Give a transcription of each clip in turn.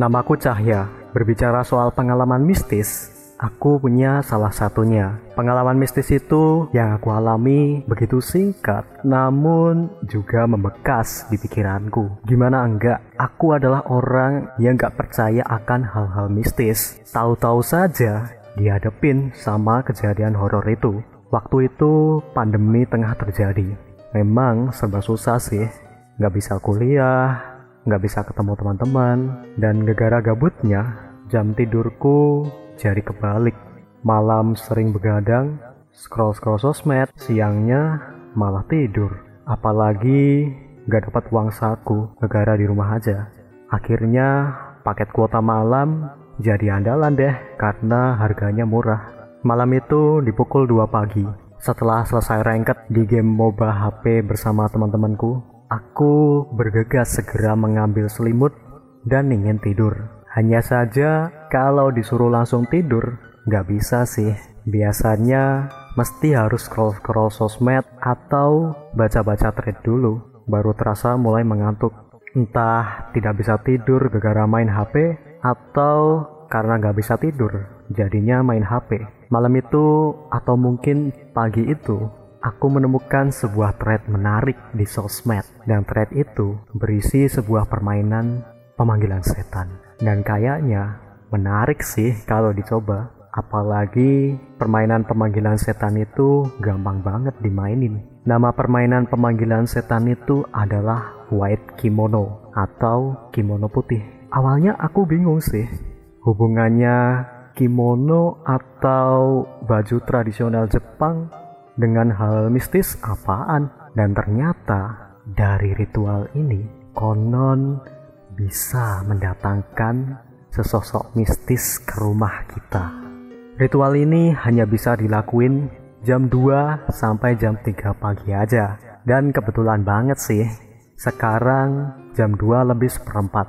Namaku Cahya. Berbicara soal pengalaman mistis, aku punya salah satunya. Pengalaman mistis itu yang aku alami begitu singkat, namun juga membekas di pikiranku. Gimana enggak, aku adalah orang yang gak percaya akan hal-hal mistis. Tahu-tahu saja dihadapin sama kejadian horor itu. Waktu itu pandemi tengah terjadi. Memang serba susah sih, nggak bisa kuliah, nggak bisa ketemu teman-teman, dan gegara gabutnya, jam tidurku jadi kebalik. Malam sering begadang, scroll-scroll sosmed, siangnya malah tidur. Apalagi nggak dapat uang saku, negara di rumah aja. Akhirnya paket kuota malam jadi andalan deh karena harganya murah. Malam itu di pukul 2 pagi. Setelah selesai rengket di game MOBA HP bersama teman-temanku, Aku bergegas segera mengambil selimut dan ingin tidur. Hanya saja kalau disuruh langsung tidur, nggak bisa sih. Biasanya mesti harus scroll-scroll sosmed atau baca-baca thread dulu, baru terasa mulai mengantuk. Entah tidak bisa tidur gara-gara main HP atau karena nggak bisa tidur, jadinya main HP. Malam itu atau mungkin pagi itu aku menemukan sebuah thread menarik di sosmed dan thread itu berisi sebuah permainan pemanggilan setan. Dan kayaknya menarik sih kalau dicoba apalagi permainan pemanggilan setan itu gampang banget dimainin. Nama permainan pemanggilan setan itu adalah white kimono atau kimono putih. Awalnya aku bingung sih hubungannya kimono atau baju tradisional Jepang dengan hal mistis apaan dan ternyata dari ritual ini konon bisa mendatangkan sesosok mistis ke rumah kita. Ritual ini hanya bisa dilakuin jam 2 sampai jam 3 pagi aja. Dan kebetulan banget sih, sekarang jam 2 lebih seperempat.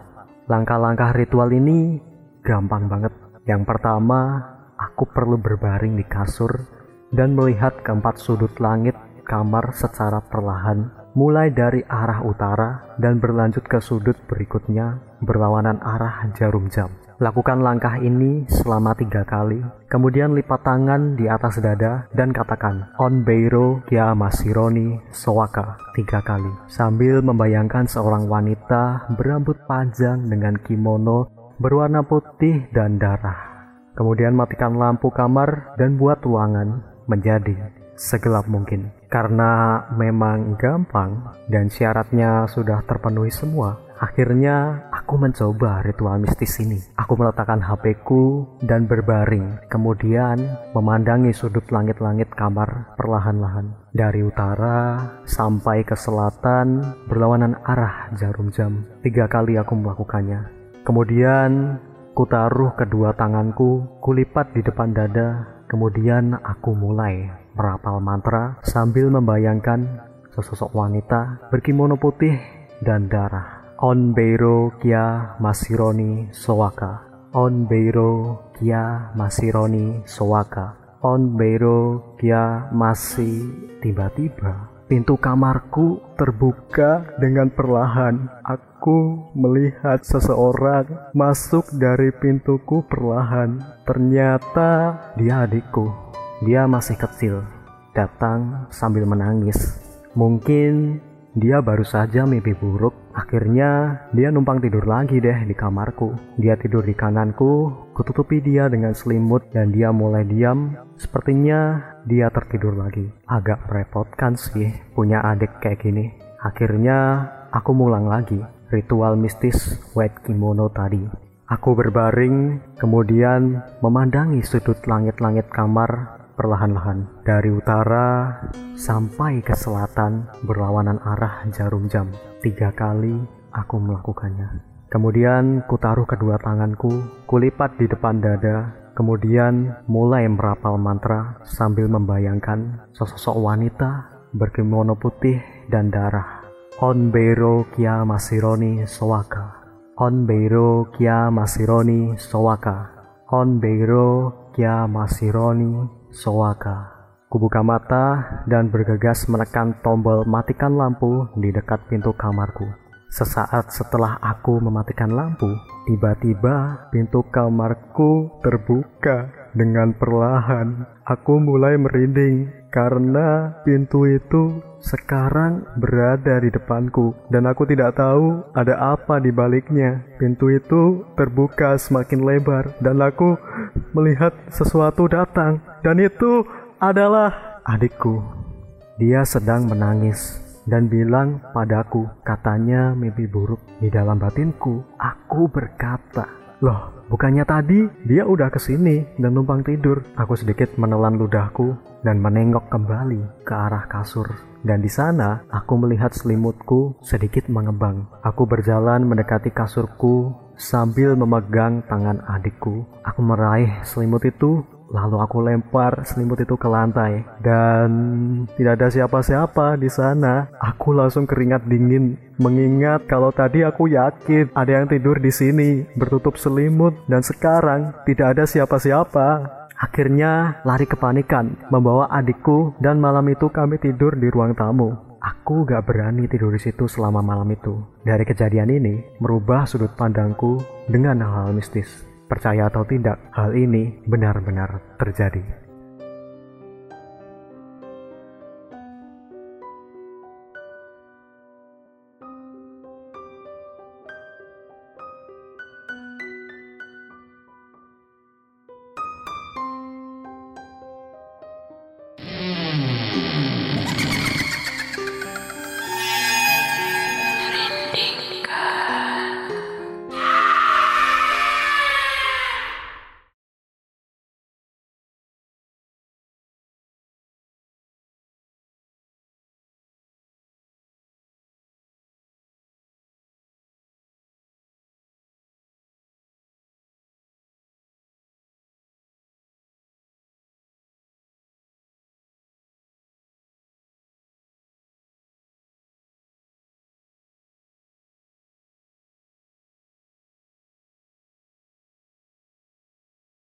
Langkah-langkah ritual ini gampang banget. Yang pertama, aku perlu berbaring di kasur dan melihat keempat sudut langit kamar secara perlahan, mulai dari arah utara dan berlanjut ke sudut berikutnya berlawanan arah jarum jam. Lakukan langkah ini selama tiga kali, kemudian lipat tangan di atas dada dan katakan On Beiro Kia Masironi Sowaka tiga kali, sambil membayangkan seorang wanita berambut panjang dengan kimono berwarna putih dan darah. Kemudian matikan lampu kamar dan buat ruangan menjadi segelap mungkin. Karena memang gampang dan syaratnya sudah terpenuhi semua, akhirnya aku mencoba ritual mistis ini. Aku meletakkan HP-ku dan berbaring, kemudian memandangi sudut langit-langit kamar perlahan-lahan. Dari utara sampai ke selatan berlawanan arah jarum jam. Tiga kali aku melakukannya. Kemudian Kutaruh kedua tanganku, kulipat di depan dada, Kemudian aku mulai merapal mantra sambil membayangkan sesosok wanita berkimono putih dan darah. On Beiro Kia Masironi Sowaka. On Beiro Kia Masironi Sowaka. On Beiro Kia masih tiba-tiba pintu kamarku terbuka dengan perlahan. Aku melihat seseorang masuk dari pintuku perlahan. Ternyata dia adikku. Dia masih kecil, datang sambil menangis. Mungkin dia baru saja mimpi buruk. Akhirnya dia numpang tidur lagi deh di kamarku. Dia tidur di kananku, kututupi dia dengan selimut dan dia mulai diam. Sepertinya dia tertidur lagi. Agak merepotkan sih punya adik kayak gini. Akhirnya aku mulang lagi ritual mistis white kimono tadi. Aku berbaring, kemudian memandangi sudut langit-langit kamar perlahan-lahan dari utara sampai ke selatan berlawanan arah jarum jam. Tiga kali aku melakukannya. Kemudian kutaruh kedua tanganku, kulipat di depan dada, kemudian mulai merapal mantra sambil membayangkan sosok wanita berkimono putih dan darah. On Beiro Kia Masironi Sowaka. On Beiro Kia Masironi Sowaka. On Beiro Kia Masironi Sowaka. Kubuka mata dan bergegas menekan tombol matikan lampu di dekat pintu kamarku. Sesaat setelah aku mematikan lampu, tiba-tiba pintu kamarku terbuka dengan perlahan. Aku mulai merinding karena pintu itu sekarang berada di depanku dan aku tidak tahu ada apa di baliknya. Pintu itu terbuka semakin lebar dan aku melihat sesuatu datang dan itu adalah adikku. Dia sedang menangis dan bilang padaku, katanya mimpi buruk. Di dalam batinku, aku berkata, Loh, bukannya tadi dia udah ke sini dan numpang tidur. Aku sedikit menelan ludahku dan menengok kembali ke arah kasur. Dan di sana, aku melihat selimutku sedikit mengembang. Aku berjalan mendekati kasurku sambil memegang tangan adikku. Aku meraih selimut itu Lalu aku lempar selimut itu ke lantai dan tidak ada siapa-siapa di sana. Aku langsung keringat dingin mengingat kalau tadi aku yakin ada yang tidur di sini bertutup selimut dan sekarang tidak ada siapa-siapa. Akhirnya lari kepanikan membawa adikku dan malam itu kami tidur di ruang tamu. Aku gak berani tidur di situ selama malam itu. Dari kejadian ini merubah sudut pandangku dengan hal-hal mistis. Percaya atau tidak, hal ini benar-benar terjadi.